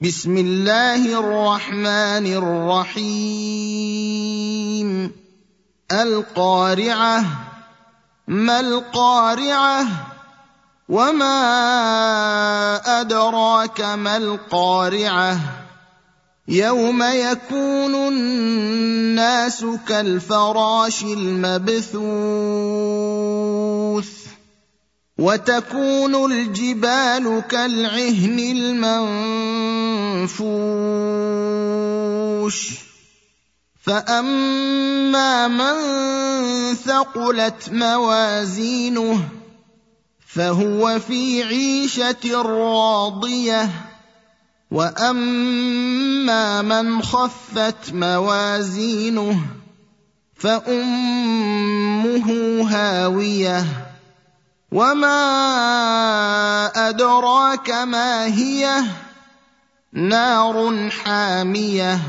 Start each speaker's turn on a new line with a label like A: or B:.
A: بسم الله الرحمن الرحيم. القارعة ما القارعة؟ وما أدراك ما القارعة؟ يوم يكون الناس كالفراش المبثوث وتكون الجبال كالعهن المنفوش فاما من ثقلت موازينه فهو في عيشه راضيه واما من خفت موازينه فامه هاويه وما ادراك ما هي نار حامية.